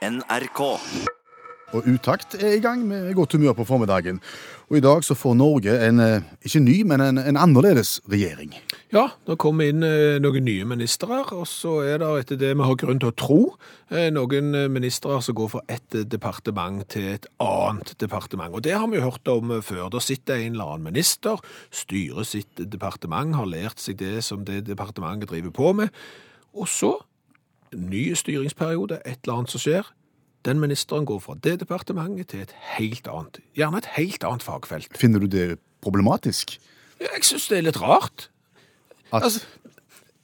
NRK. Og Utakt er i gang med godt humør på formiddagen. Og i dag så får Norge en eh, ikke ny, men en, en annerledes regjering. Ja, det kommer inn eh, noen nye ministre, og så er det etter det vi har grunn til å tro, eh, noen ministre som går fra et eh, departement til et annet departement. Og det har vi jo hørt om før. Da sitter en eller annen minister, styrer sitt departement, har lært seg det som det departementet driver på med, og så, ny styringsperiode, et eller annet som skjer, den ministeren går fra det departementet til et helt annet, gjerne et helt annet fagfelt. Finner du det problematisk? Jeg synes det er litt rart. At, Altså,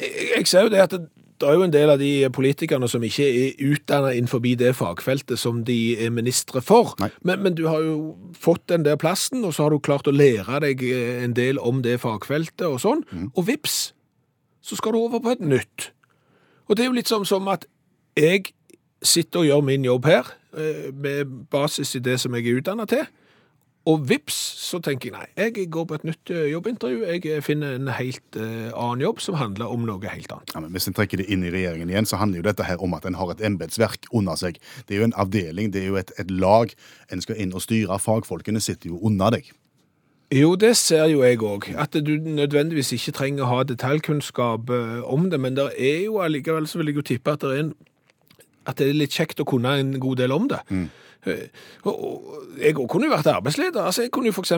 jeg, jeg ser jo det at det, det er jo en del av de politikerne som ikke er utdannet innenfor det fagfeltet som de er ministre for. Men, men du har jo fått den der plassen, og så har du klart å lære deg eh, en del om det fagfeltet og sånn. Og vips, så skal du over på et nytt. Og det er jo litt som, som at jeg sitter og gjør min jobb her, eh, med basis i det som jeg er utdannet til. Og vips, så tenker jeg nei, jeg går på et nytt eh, jobbintervju. Jeg finner en helt uh, annen jobb som handler om noe helt annet. ja, men hvis en trekker det inn i regjeringen igjen, så handler jo dette her om at en har et embetsverk under seg. Det er jo en avdeling, det er jo et, et lag. En skal inn og styre. Fagfolkene sitter jo under deg. Jo, det ser jo jeg òg. At du nødvendigvis ikke trenger å ha detaljkunnskap eh, om det. Men det er jo allikevel så vil jeg jo tippe at det er, en, at det er litt kjekt å kunne en god del om det. Eh, Og, og jeg kunne jo vært arbeidsleder. Altså, Jeg kunne jo f.eks.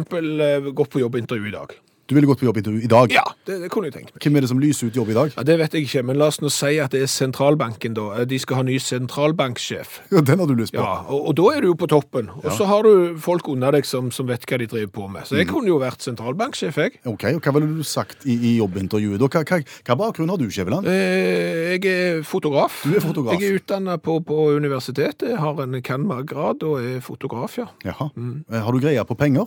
gått på jobbintervju i dag. Du ville gått på jobbintervju i dag. Ja, det, det kunne jeg tenkt meg. Hvem er det som lyser ut jobb i dag? Ja, Det vet jeg ikke, men la oss nå si at det er sentralbanken, da. De skal ha ny sentralbanksjef. Ja, Den har du lyst på. Ja, og, og da er du jo på toppen. Og så har du folk under deg som, som vet hva de driver på med. Så jeg kunne jo vært sentralbanksjef, jeg. Ok, og Hva ville du sagt i, i jobbintervjuet? Hva, hva, hva bakgrunn har du, Skjæveland? Eh, Jeg er fotograf. Du er fotograf. Jeg er utdannet på, på universitetet, har en CanMag-grad og er fotograf, ja. Jaha. Eh, Har du greie på penger?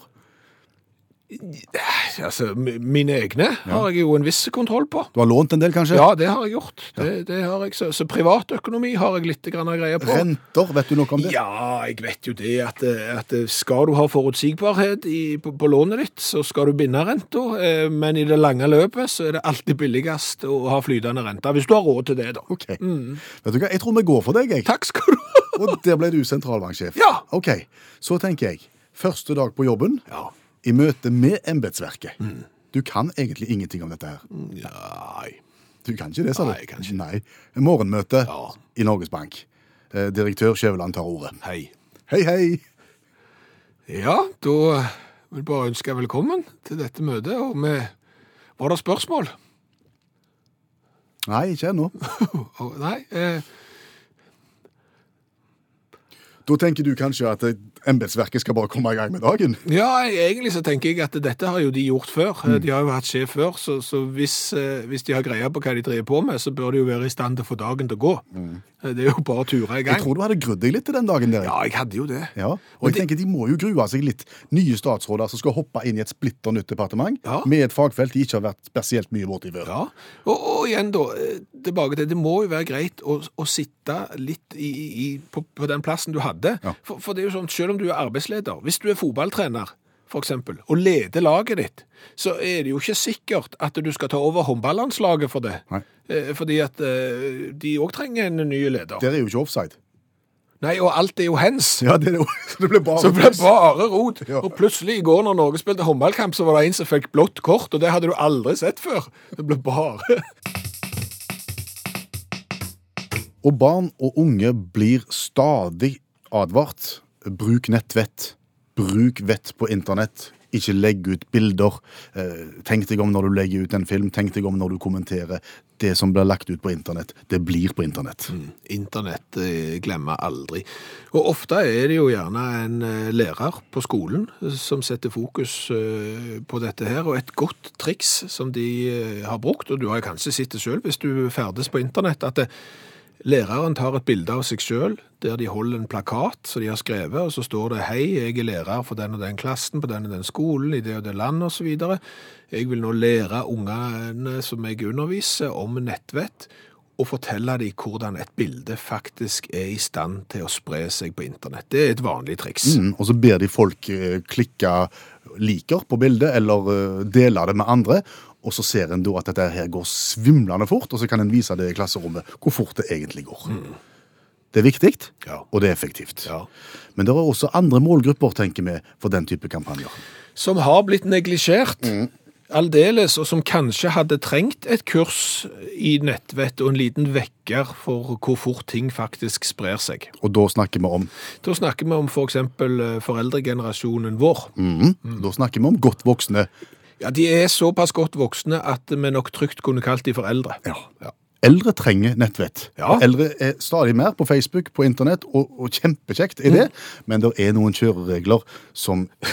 Altså, mine egne har jeg jo en viss kontroll på. Du har lånt en del, kanskje? Ja, det har jeg gjort. Det, det har jeg. Så, så privatøkonomi har jeg litt greie på. Renter, vet du noe om det? Ja, jeg vet jo det at, at skal du ha forutsigbarhet i, på, på lånet ditt, så skal du binde renta, eh, men i det lange løpet så er det alltid billigst å ha flytende rente, hvis du har råd til det, da. Ok. Vet du hva, Jeg tror vi går for deg, jeg. Takk skal du ha. Og der ble du sentralbanksjef. Ja. Ok, Så tenker jeg. Første dag på jobben, Ja. I møte med embetsverket. Du kan egentlig ingenting om dette her. Nei. Du kan ikke det, sa du? Nei, kanskje. Nei. Morgenmøte Ja. i Norges Bank. Eh, Direktør Skjæveland tar ordet. Hei. Hei, hei! Ja, da vil jeg bare ønske velkommen til dette møtet, og med Var det spørsmål? Nei, ikke ennå. Nei? Eh, Da tenker du kanskje at eh, embetsverket skal bare komme i gang med dagen? ja, egentlig så tenker jeg at dette har jo de gjort før. Mm. De har jo hatt sjef før, så, så hvis, eh, hvis de har greie på hva de driver på med, så bør de jo være i stand til å få dagen til å gå. Eh, Det er jo bare å ture i gang. Jeg tror du hadde grudd deg litt til den dagen der. Ja, jeg hadde jo det. Ja, og jeg tenker De må jo grue seg litt. Nye statsråder som skal hoppe inn i et splitter nytt departement Ja. med et fagfelt de ikke har vært spesielt mye borti før. Ja, og, og igjen da, eh, tilbake til, det må jo være greit å, å sitte litt i, i, på, på den plassen du hadde. Ja. For, for det er jo sånn, selv om du er arbeidsleder, hvis du er fotballtrener, eksempel, og leder laget ditt, så er det jo ikke sikkert at du skal ta over håndballandslaget for det. Nei. Eh, Fordi at eh, de også trenger en ny leder. Der er jo ikke offside. Nei, og alt er jo hens. Ja, det, er jo, så det ble bare Så ble bare rot. Ja. Og plutselig i går når Norge spilte håndballkamp, så var det en som fikk blått kort, og det hadde du aldri sett før. Det ble bare... Og barn og unge blir stadig advart. Bruk nettvett. Bruk vett på internett. Ikke legg ut bilder. Eh, Tenk deg om når du legger ut en film. Tenk deg om når du kommenterer. Det som blir lagt ut på internett, det blir på internett. Internett eh, glemmer aldri. Og ofte er det jo gjerne en eh, lærer på skolen som setter fokus på dette her, og et godt triks som de har brukt, og du har kanskje sett det selv hvis du ferdes på internett, at det, læreren tar et bilde av seg selv, der de holder en plakat som de har skrevet, og så står det «Hei, jeg er lærer for den og den klassen, på den og den skolen, i det og det landet, videre. Jeg vil nå lære ungene som jeg underviser om nettvett, og fortelle dem hvordan et bilde faktisk er i stand til å spre seg på internett. Det er et vanlig triks. Mm, og så ber de folk eh, klikke liker på bildet, eller eh, dele det med andre. Og så ser en da at dette her går svimlende fort, og så kan en vise det i klasserommet hvor fort det egentlig går. Det er viktig, Ja. og det er effektivt. Ja. Men det er også andre målgrupper, tenker vi, for den type kampanjer. Som har blitt neglisjert. Aldeles, og som kanskje hadde trengt et kurs i nettvett og en liten vekker for hvor fort ting faktisk sprer seg. Og da snakker vi om Da snakker vi om f.eks. For foreldregenerasjonen vår. mhm, Da snakker vi om godt voksne. Ja, De er såpass godt voksne at vi nok trygt kunne kalt de foreldre. Ja. Eldre trenger nettvett. Ja. Eldre er stadig mer på Facebook, på internett, og, og kjempekjekt er det, men det er noen kjøreregler som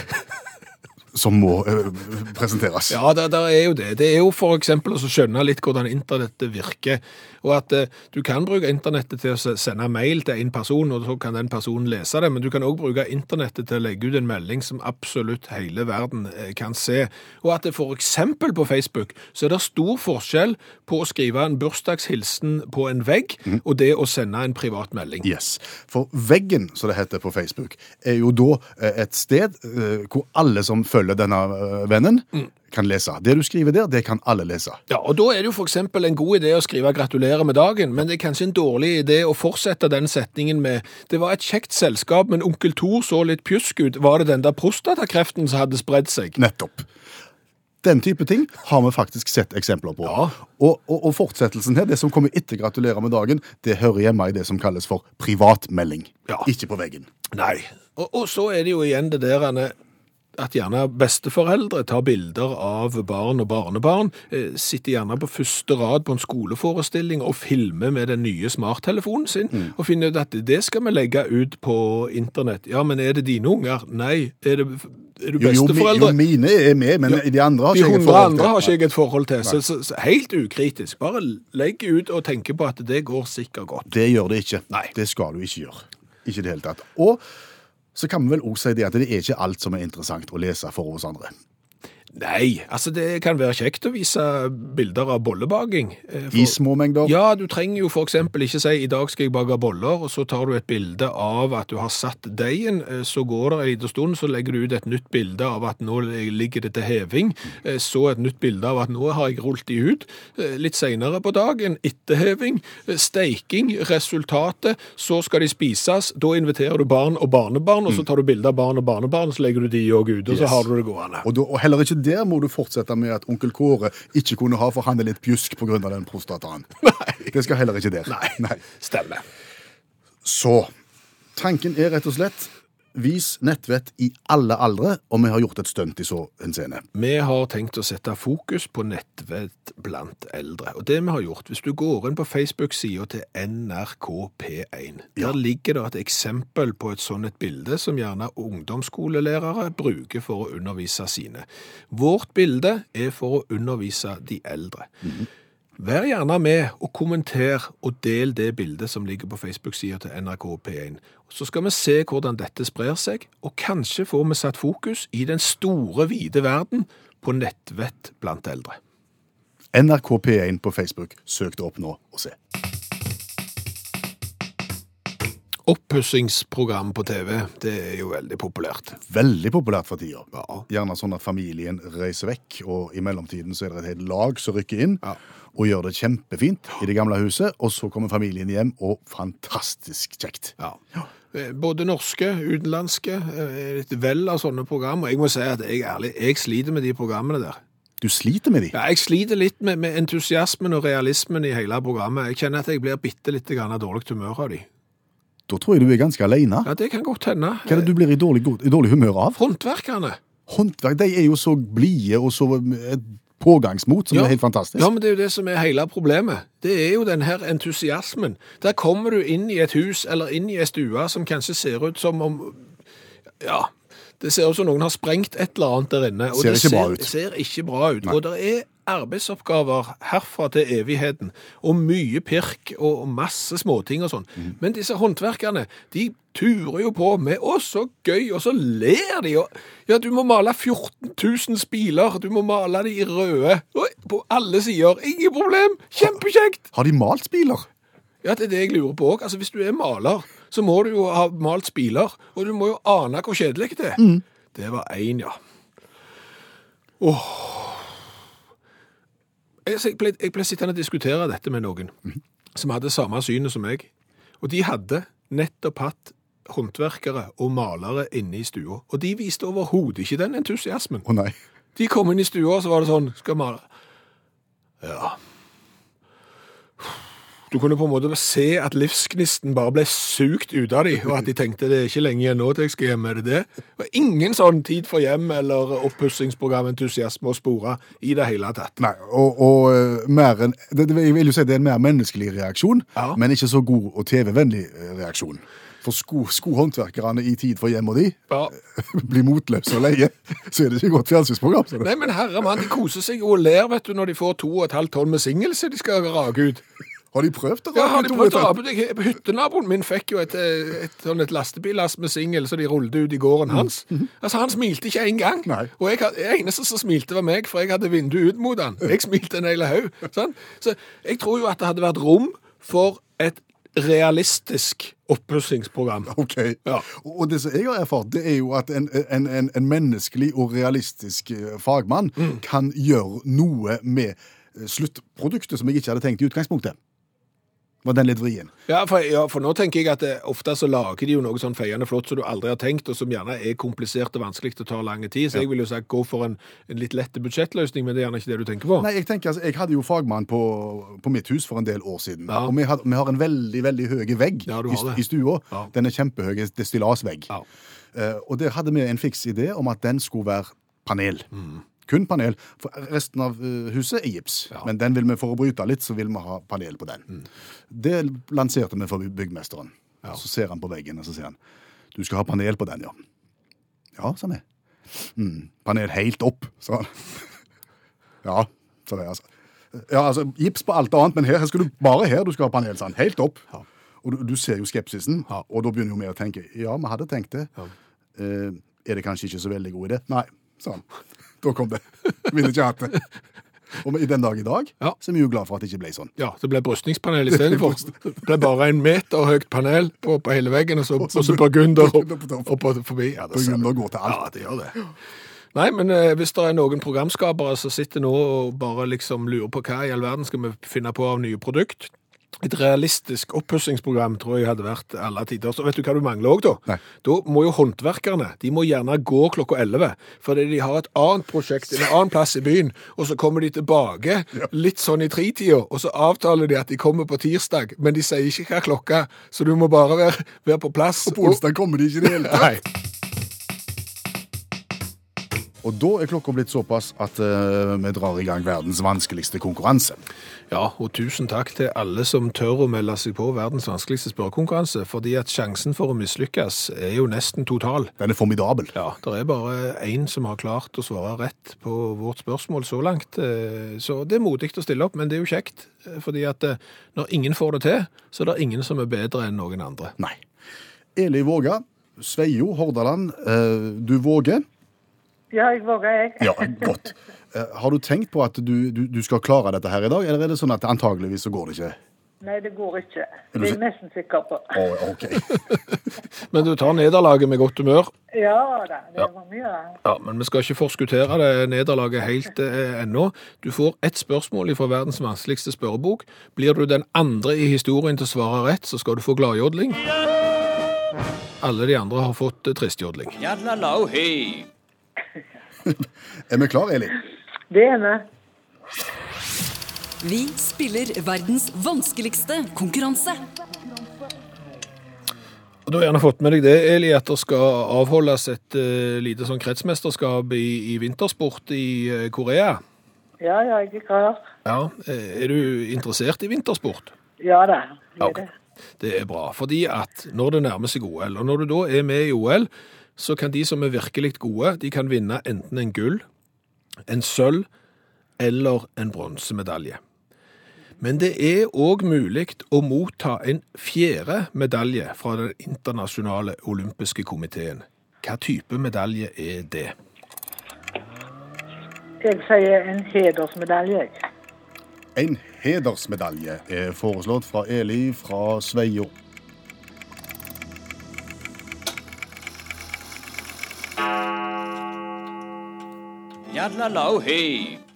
som må øh, presenteres. Ja, det, det, er jo det. Det er jo for eksempel å skjønne litt hvordan internettet virker, og at eh, du kan bruke internettet til å sende mail til en person, og så kan den personen lese det, men du kan også bruke internettet til å legge ut en melding som absolutt hele verden eh, kan se. Og at det eksempel på Facebook, så er det stor forskjell på å skrive en bursdagshilsen på en vegg, og det å sende en privat melding. Yes. For veggen, som det heter på Facebook, er jo da eh, et sted eh, hvor alle som følger denne eh, vennen, kan lese. Det du skriver der, det kan alle lese. Ja, og da er det jo eksempel en god idé å skrive gratulerer med dagen, men det er kanskje en dårlig idé å fortsette den setningen med det var et kjekt selskap, men onkel Thor så litt pjusk ut. Var det den der prostatakreften som hadde spredd seg? Nettopp. Den type ting har vi faktisk sett eksempler på. Ja. Og, og, og fortsettelsen her, det som kommer etter gratulerer med dagen, det hører hjemme i det som kalles for privatmelding. Ja. Ikke på veggen. Nei. Og, og så er det jo igjen det der at gjerne besteforeldre tar bilder av barn og barnebarn, eh, sitter gjerne på første rad på en skoleforestilling og filmer med den nye smarttelefonen sin, og finner ut at det skal vi legge ut på internett. Ja, men er det dine unger? Nei. Er, det, er du Jo, jo, besteforeldre? jo, mine er med, men de andre har ikke jeg et forhold til. andre har ikke jeg et forhold til. Så, så, så helt ukritisk. Bare legg ut og tenke på at det går sikkert godt. Det gjør det ikke. Nei. Det skal du ikke gjøre. Ikke i det hele tatt. Og så kan vi vel også si det at det er ikke alt som er interessant å lese for oss andre. Nei, altså det kan være kjekt å vise bilder av bollebaking. eh, for- I små mengder. Ja, du trenger jo eksempel ikke si i dag skal jeg bake boller, og så tar du et bilde av at du har satt deigen, eh, så går det en liten stund, så legger du ut et nytt bilde av at nå ligger det til heving, eh, så et nytt bilde av at nå har jeg rullet de ut, litt senere på dagen, etter heving, steiking, resultatet, så skal de spises, da inviterer du barn og barnebarn, og så tar du bilde av barn og barnebarn, så legger du de òg ut, og så Yes. har du det gående. Og, da, og heller ikke der må du fortsette med at onkel Kåre ikke kunne ha, for han er litt pjusk pga. den prostataen. Nei. Det skal heller ikke der. Nei. Stemmer. Så tanken er rett og slett vis nettvett i alle aldre, og vi har gjort et stunt i så henseende. Vi har tenkt å sette fokus på nettvett blant eldre. Og det vi har gjort, hvis du går inn på Facebook-sida til NRK P1, der ligger det et eksempel på et sånt et bilde som gjerne ungdomsskolelærere bruker for å undervise sine. Vårt bilde er for å undervise de eldre. Vær gjerne med og kommenter og del det bildet som ligger på Facebook-sida til NRK P1. Så skal vi se hvordan dette sprer seg, og kanskje får vi satt fokus i den store, vide verden på nettvett blant eldre. NRK P1 på Facebook. Søk det opp nå og se. Oppussingsprogram på TV, det er jo veldig populært. Veldig populært for tida. Ja. Gjerne sånn at familien reiser vekk, og i mellomtiden så er det et helt lag som rykker inn Ja. og gjør det kjempefint i det gamle huset, og så kommer familien hjem, og fantastisk kjekt. Ja. Eh, Både norske, utenlandske, eh, et vell av sånne program. Og jeg må si at jeg, ærlig, jeg sliter med de programmene der. Du sliter med de. Ja, jeg sliter litt med, med entusiasmen og realismen i hele programmet. Jeg kjenner at jeg blir bitte litt av dårlig humør av de. Da tror jeg du er ganske alene. Ja, det kan godt hende. Hva er det du blir i dårlig, i dårlig humør av? Håndverkerne. Håndverk, de er jo så blide og så pågangsmot, som Ja. er helt fantastisk. Ja, men det er jo det som er hele problemet. Det er jo den her entusiasmen. Der kommer du inn i et hus eller inn i ei stue som kanskje ser ut som om Ja, det ser ut som noen har sprengt et eller annet der inne. Og Ser det ser, ser ikke bra ut. Og det er arbeidsoppgaver herfra til evigheten, og mye pirk og masse småting og sånn. Mm. Men disse håndverkerne, de turer jo på med 'å, så gøy', og så ler de. Og, ja, du må male 14 000 spiler, du må male de i røde, og på alle sider. Ingen problem, kjempekjekt! Har de malt spiler? Ja, det er det jeg lurer på òg. Altså, hvis du er maler, så må du jo ha malt spiler, og du må jo ane hvor kjedelig det er. Det var én, ja. Åh. Jeg, ble, jeg ble sittende og diskutere dette med noen som hadde samme synet som meg. Og de hadde nettopp hatt håndverkere og malere inne i stua. Og de viste overhodet ikke den entusiasmen. Å nei. De kom inn i stua, og så var det sånn Skal male Ja. Du kunne på en måte se at livsgnisten bare ble sugd ut av dem, og at de tenkte det er ikke lenge igjen nå til jeg skal hjem, er det det? Og ingen sånn tid for hjem eller oppussingsprogram, entusiasme å spore i det hele tatt. Nei, og, og eh, mer en, det, Jeg vil jo si det er en mer menneskelig reaksjon, Ja. men ikke så god og TV-vennlig eh, reaksjon. For sko, skohåndverkerne i Tid for hjem og de Ja. blir motløse og leie, så er det ikke godt fjernsynsprogram. Nei, men herre mann, de koser seg og ler, vet du, når de får to og et halvt tonn med singelse de skal rake ut. Har de prøvd det? Ja, har de prøvd å rape deg? Hyttenaboen min fikk jo et, et, et, sånn et lastebillass med singel så de rullet ut i gården hans. Altså, Han smilte ikke engang. Og jeg, det eneste som smilte, var meg, for jeg hadde vinduet ut mot han. Jeg smilte en hel haug. Sånn? Så jeg tror jo at det hadde vært rom for et realistisk oppussingsprogram. Ok. Ja. Og og det som jeg har erfart, det er jo at en, en, en, en menneskelig og realistisk eh, fagmann Mm. kan gjøre noe med eh, sluttproduktet som jeg ikke hadde tenkt i utgangspunktet. Var den litt vrien? Ja for, ja, for nå tenker jeg at det, ofte så lager de jo noe sånn feiende flott som du aldri har tenkt, og som gjerne er komplisert og vanskelig og tar lang tid. Så jeg vil jo si gå for en, en litt lett budsjettløsning, men det er gjerne ikke det du tenker på. Nei, Jeg tenker, altså, jeg hadde jo fagmann på, på mitt hus for en del år siden. Ja. Og vi har, vi har en veldig veldig høy vegg Ja, i, i stua. Ja. Den er kjempehøy. Det er stillasvegg. Ja. Eh, og der hadde vi en fiks idé om at den skulle være panel. Mm. Kun panel. For resten av eh, huset er gips. Ja. Men den vil vi for å bryte litt, så vil vi ha panel på den. Det lanserte vi for byggmesteren. Mm. Ja. Så ser han på veggen, og så sier han du skal ha panel på den, ja. Ja, sa vi. Mm, panel helt opp, sa han. ja, sa det, altså. Ja, altså, gips på alt annet, men her, her skal du, bare her du skal ha panel, sa han. Helt opp. Ja. Og du, du ser jo skepsisen, Ja. og da begynner jo vi å tenke, ja, vi hadde tenkt det. Ja. Eh, er det kanskje ikke så veldig god idé? Nei, sa han. Da kom det. Ville ikke hatt det. Og i den dag i dag, Ja. så er vi jo glad for at det ikke ble sånn. Ja, det ble brystningspanel istedenfor. Det ble bare en meter høyt panel på, på hele veggen, og så, og så burgunder opp, og forbi. Ja, det Burgunder går til alt. Ja, det gjør det. Nei, men eh, hvis det er noen programskapere som sitter nå og bare liksom lurer på hva i all verden skal vi finne på av nye produkt, et realistisk oppussingsprogram tror jeg hadde vært alle tider. Så vet du hva du mangler òg, da? Nei. Da må jo håndverkerne de må gjerne gå klokka 11, fordi de har et annet prosjekt en annen plass i byen, og så kommer de tilbake litt sånn i tretida, og så avtaler de at de kommer på tirsdag, men de sier ikke hva klokka, så du må bare være, være på plass. Og på onsdag kommer de ikke i det hele tatt. Og da er klokka blitt såpass at uh, vi drar i gang verdens vanskeligste konkurranse. Ja, og tusen takk til alle som tør å melde seg på verdens vanskeligste spørrekonkurranse, fordi at sjansen for å mislykkes er jo nesten total. Den er formidabel. Ja, det er bare én som har klart å svare rett på vårt spørsmål så langt. eh, Så det er modig å stille opp, men det er jo kjekt. eh, Fordi at når ingen får det til, så er det ingen som er bedre enn noen andre. Nei. Eli Våga, Sveio, Hordaland. Du våger. Ja, jeg våger, jeg. Ja, godt. Eh, Har du tenkt på at du, du, du skal klare dette her i dag, eller er det sånn at antageligvis så går det ikke? Nei, det går ikke. Det er jeg nesten sikker på. Å, OK. Men du tar nederlaget med godt humør. Ja da, det Ja. var mye. Ja, Men vi skal ikke forskuttere det nederlaget helt eh, ennå. Du får ett spørsmål fra verdens vanskeligste spørrebok. Blir du den andre i historien til å svare rett, så skal du få gladjodling. Alle de andre har fått eh, tristjodling. Yadlalau, hey. Er vi klar, Eli? Det er vi. Vi spiller verdens vanskeligste konkurranse. Og Du har gjerne fått med deg det, Eli, at det skal avholdes et uh, lite sånn kretsmesterskap i, i vintersport i uh, Korea. Ja, ja, jeg er klar. Ja, eh, Er du interessert i vintersport? Ja da, jeg er det. Det er bra, fordi at når det nærmer seg OL, og når du da er med i OL, så kan de som er virkelig gode, de kan vinne enten en gull, en sølv eller en bronsemedalje. Men det er òg mulig å motta en fjerde medalje fra den internasjonale olympiske komiteen. Hva type medalje er det? Jeg sier en hedersmedalje. En hedersmedalje er foreslått fra Eli fra Sveio.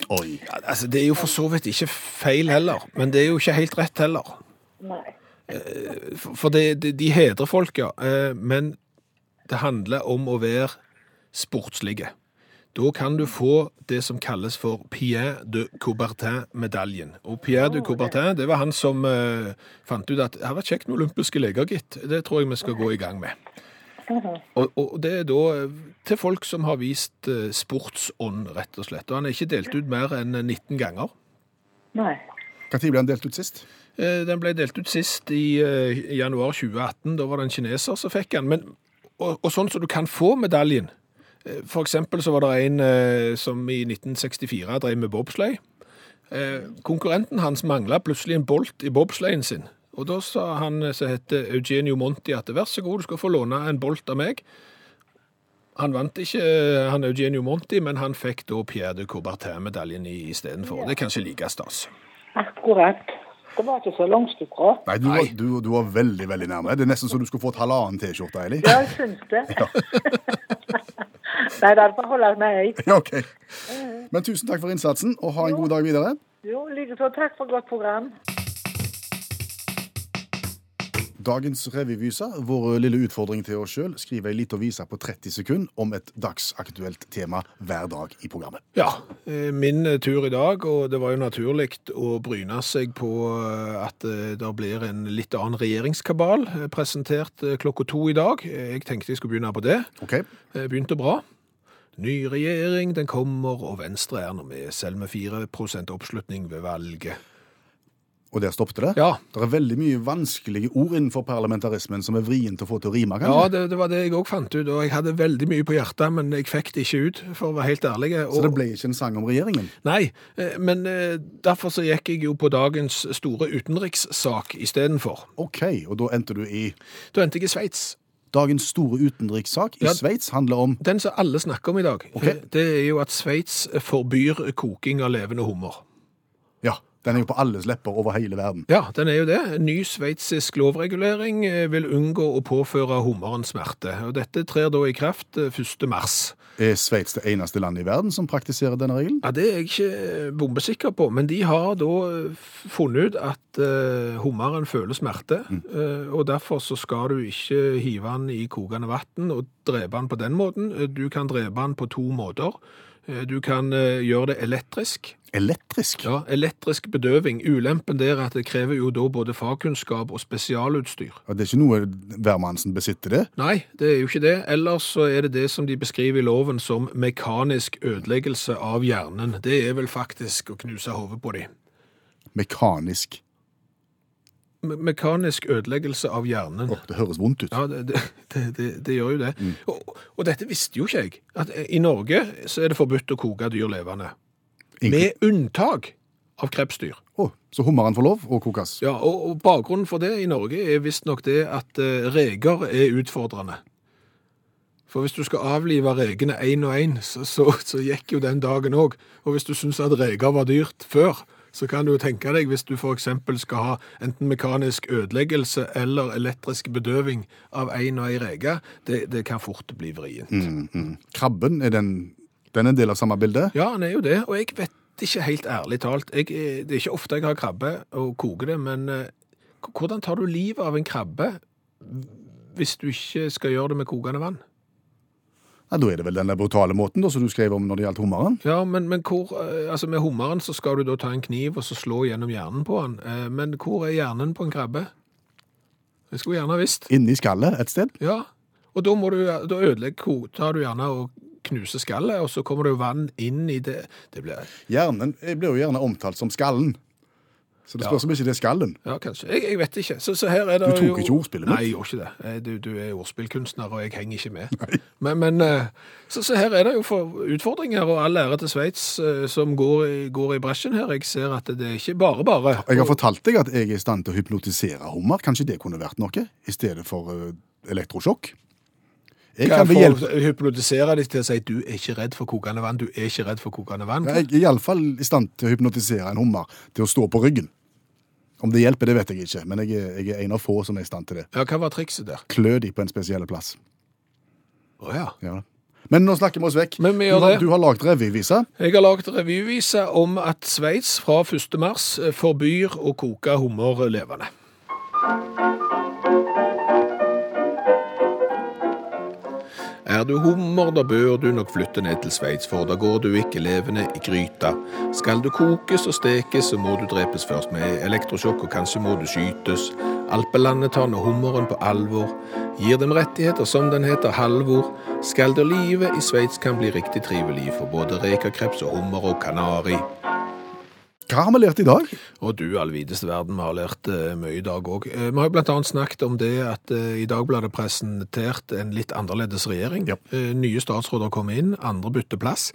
Oi. Ja, Altså, det er jo for så vidt ikke feil heller, men det er jo ikke helt rett heller. Nei. For for det, de, de hedrer folk, ja. Eh, Men det handler om å være sportslige. Da kan du få det som kalles for Pierre de Coubertin-medaljen. Og Pierre de Coubertin, det var han som uh, fant ut at det hadde vært kjekt med olympiske leker, gitt. Det tror jeg vi skal gå i gang med. Og, og det er da eh, til folk som har vist eh, sportsånd, rett og slett. Og han er ikke delt ut mer enn 19 ganger. Nei. Når ble han delt ut sist? Eh, Den ble delt ut sist i eh, i januar 2018. Da var det en kineser som fikk den. Men, og, og sånn som du kan få medaljen. Eh, For eksempel så var det en eh, som i 1964 drev med bobsleigh. Eh, Konkurrenten hans mangla plutselig en bolt i bobsleien sin. Og da sa han som heter Eugenio Monti at vær så god, du skal få låne en bolt av meg. Han vant ikke, eh, han Eugenio Monti, men han fikk da Pierre de Coubertin-medaljen i- Ja. Det er kanskje like stas. Akkurat. Det var ikke så langt ifra. Nei, du, Var, du, du var veldig veldig nærme. Det er nesten så du skulle fått halvannen T-skjorte, Eili. Ja, jeg syns det. Nei, det holder jeg meg høy. Ja, ok. Men tusen takk for innsatsen, og ha en god dag videre. Jo, likeså. Takk for godt program. Dagens revyvise, vår lille utfordring til oss sjøl, skriver ei lita vise på 30 sekunder om et dagsaktuelt tema hver dag i programmet. Ja, eh, min tur i dag, og det var jo naturlig å bryne seg på eh, at eh, det blir en litt annen regjeringskabal presentert klokka to i dag. Jeg tenkte jeg skulle begynne på det. OK? Begynte bra. Ny regjering, den kommer, og Venstre er nå med, selv med 4% oppslutning ved valget. Og der stoppet det? Ja, Det er veldig mye vanskelige ord innenfor parlamentarismen som er vrient å få til å rime, ja det, det var det jeg òg fant ut, og jeg hadde veldig mye på hjertet, men jeg fikk det ikke ut, for å være helt ærlig. Så det ble ikke en sang om regjeringen? Nei, eh, men eh, derfor så gikk jeg jo på dagens store utenrikssak istedenfor. OK, og da endte du i Da endte jeg i Sveits. Dagens store utenrikssak i Ja. Sveits handler om Den som alle snakker om i dag, Ok. eh, det er jo at Sveits forbyr koking av levende hummer. Den er jo på alles lepper over hele verden. Ja, den er jo det. Ny sveitsisk lovregulering eh, vil unngå å påføre hummeren smerte. Og dette trer da i kraft eh, 1. mars. Er Sveits det eneste landet i verden som praktiserer denne regelen? Ja, Det er jeg ikke eh, bombesikker på, men de har da eh, funnet ut at uh, hummeren føler smerte, eh, og derfor så skal du ikke hive den i kokende vann og drepe den på den måten. Eh, Du kan drepe den på to måter. Eh, Du kan eh, gjøre det elektrisk. Elektrisk? Ja, elektrisk bedøving. Ulempen der er at det krever jo da både fagkunnskap og spesialutstyr. Og Det er ikke noe hvermannsen besitter, det? Nei, det er jo ikke det. Ellers så er det det som de beskriver i loven som mekanisk ødeleggelse av hjernen. Det er vel faktisk å knuse hodet på dem. Mekanisk. Me mekanisk ødeleggelse av hjernen. Åh, det høres vondt ut. Ja, det, det, det, det, det gjør jo det. Og, og dette visste jo ikke jeg. At eh, i Norge så er det forbudt å koke dyr levende. Inkl- Med unntak av krepsdyr. Åh, så hummeren får lov å kokes? Ja, og, og bakgrunnen for det i Norge er visstnok det at uh, reker er utfordrende. For hvis du skal avlive rekene én og én, så, så, så gikk jo den dagen òg. Og hvis du syns at reker var dyrt før, så kan du tenke deg hvis du f.eks. skal ha enten mekanisk ødeleggelse eller elektrisk bedøving av én og ei reke, det, det kan fort bli vrient. Mm, mm. Krabben, er den, den er en del av samme bilde? Ja, den er jo det, og jeg vet ikke helt ærlig talt. Jeg, eh, det er ikke ofte jeg har krabbe og koker det, men eh, hvordan tar du livet av en krabbe hvis du ikke skal gjøre det med kokende vann? Ja, da er det vel den der brutale måten da, som du skrev om når det gjaldt hummeren? Ja, men, men hvor, eh, altså med hummeren så skal du da ta en kniv og så slå gjennom hjernen på han. Eh, Men hvor er hjernen på en krabbe? Jeg skulle gjerne visst. Inni skallet et sted? Ja, og da må du, da ødelegger, tar du gjerne og knuser skallet, og så kommer det jo vann inn i det. Det blir, Hjernen eh, blir jo gjerne omtalt som skallen. Så det spørs om ikke det er skallen. ja, kanskje. Jeg, jeg vet ikke. Så, så her er det Du tok jo... ikke ordspillet mitt? Nei, jeg gjorde ikke det. Eh, Du, du er ordspillkunstner, og jeg henger ikke med. Men, men eh, så, så her er det jo for utfordringer, og all ære til Sveits eh, som går, i- går i bresjen her. Jeg ser at det er ikke bare bare. Jeg har fortalt deg at jeg er i stand til å hypnotisere hummer. Kanskje det kunne vært noe, i stedet for elektrosjokk? Jeg Kan vi hjelpe hjelp... hypnotisere deg til å si du er ikke redd for kokende vann, du er ikke redd for kokende vann. Jeg er iallfall i stand til å hypnotisere en hummer til å stå på ryggen. Om det hjelper, det vet jeg ikke, men jeg er, jeg er en av få som er i stand til det. Ja, hva var trikset der? Klø de på en spesiell plass. Å ja. Ja. Men nå snakker vi oss vekk. Men vi du, gjør har, det. du har lagd revyvise. Jeg har lagd revyvise om at Sveits fra 1. mars eh, forbyr å koke hummer levende. Er du hummer, da bør du nok flytte ned til Sveits, for da går du ikke levende i gryta. Skal du kokes og stekes, så må du drepes først med elektrosjokk, og kanskje må du skytes. Alpelandet tar nå hummeren på alvor, gir dem rettigheter som den heter Halvor. Skal da livet i Sveits kan bli riktig trivelig for både rekakreps og hummer og kanari. Hva har vi lært i dag? Og du, allvideste verden, vi har lært uh, mye i dag òg. vi har jo annet snakket om det at uh, i det presentert en litt annerledes regjering. Ja. Eh, nye statsråder kommer inn, andre bytter plass.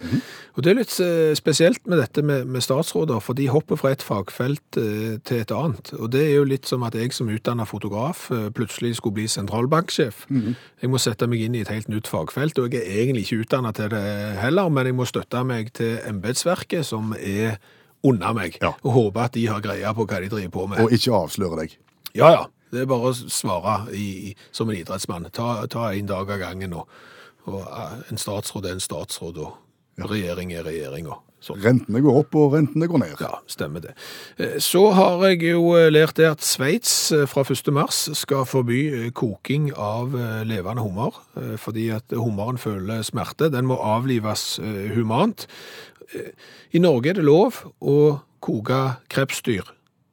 Og det er litt eh, spesielt med dette med, med statsråder, for de hopper fra et fagfelt eh, til et annet. Og det er jo litt som at jeg som utdannet fotograf eh, plutselig skulle bli sentralbanksjef. Jeg må sette meg inn i et helt nytt fagfelt, og jeg er egentlig ikke utdannet til det heller, men jeg må støtte meg til embetsverket, som er under meg, Ja. og håpe at de har greie på hva de driver på med. Og ikke avsløre deg. Ja, ja. Det er bare å svare i, som en idrettsmann. Ta, ta en dag av gangen, nå. og eh, en statsråd er en statsråd, og regjering er regjering, og sånn. Rentene går opp, og rentene går ned. Ja, stemmer det. Eh, Så har jeg jo eh, lært det at Sveits fra 1. mars skal forby koking av levende hummer, fordi at hummeren føler smerte. Den må avlives humant. I Norge er det lov å koke krepsdyr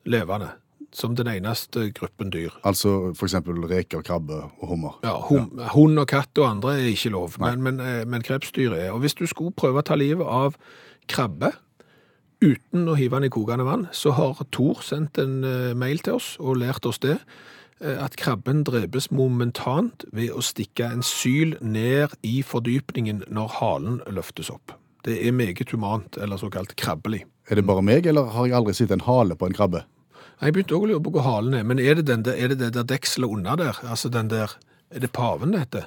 levende, som den eneste gruppen dyr. Altså eksempel reker, krabbe og hummer. Ja, hum, Hund og katt og andre er ikke lov, men, men, eh, men krepsdyr er. Og hvis du skulle prøve å ta livet av krabbe uten å hive den i kokende vann, så har Thor sendt en eh, mail til oss og lært oss det, eh, at krabben drepes momentant ved å stikke en syl ned i fordypningen når halen løftes opp. Det er meget humant, eller såkalt krabbelig. Er det bare meg, eller har jeg aldri sett en hale på en krabbe? Jeg begynte også å lure på hvor halen er, men er det, den der, er det det der dekselet under der? Altså den der, er det paven det heter?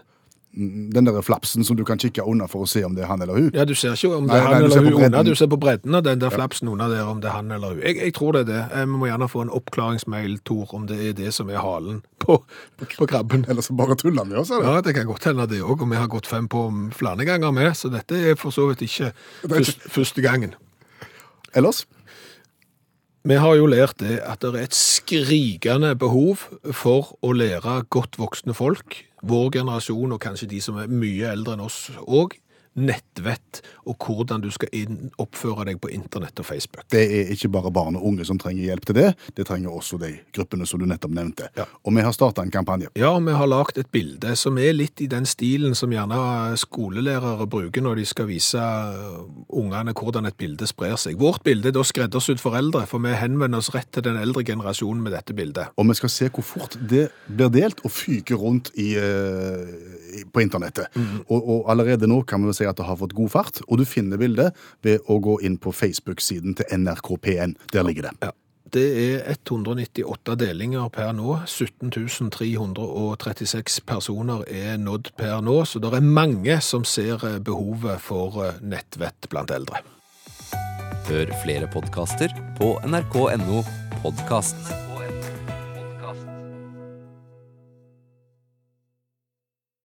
Den der flapsen som du kan kikke under for å se om det er han eller hun. Ja, du ser ikke om det er han nei, eller hun under, du ser på bredden av den der flapsen under der, om det er han eller hun. Jeg, jeg tror det er det. Eh, Vi må gjerne få en oppklaringsmail, Tor, om det er det som er halen på, på krabben. Eller så bare tuller vi med oss, eller? Ja, det kan godt hende det òg, og vi har gått fem på flere ganger med, så dette er for så vidt ikke ikke- først, første gangen. Ellers? Vi har jo lært det at det er et skrikende behov for å lære godt voksne folk, vår generasjon og kanskje de som er mye eldre enn oss òg, nettvett og hvordan du skal inn, oppføre deg på internett og Facebook. Det er ikke bare barn og unge som trenger hjelp til det, det trenger også de gruppene som du nettopp nevnte. Ja. Og vi har starta en kampanje. Ja, vi har lagt et bilde som er litt i den stilen som gjerne skolelærere bruker når de skal vise uh, ungene hvordan et bilde sprer seg. Vårt bilde er da skreddersydd foreldre, for vi henvender oss rett til den eldre generasjonen med dette bildet. Og vi skal se hvor fort det blir delt og fyker rundt i, eh, på internettet. Og, og allerede nå kan vi si at det har fått god fart, og du finner bildet ved å gå inn på Facebook-siden til NRK P1. Der ligger det. Ja. Det er 198 delinger per nå. 17 336 personer er nådd per nå, så det er mange som ser eh, behovet for eh, nettvett blant eldre. Hør flere podkaster på nrk.no podkast.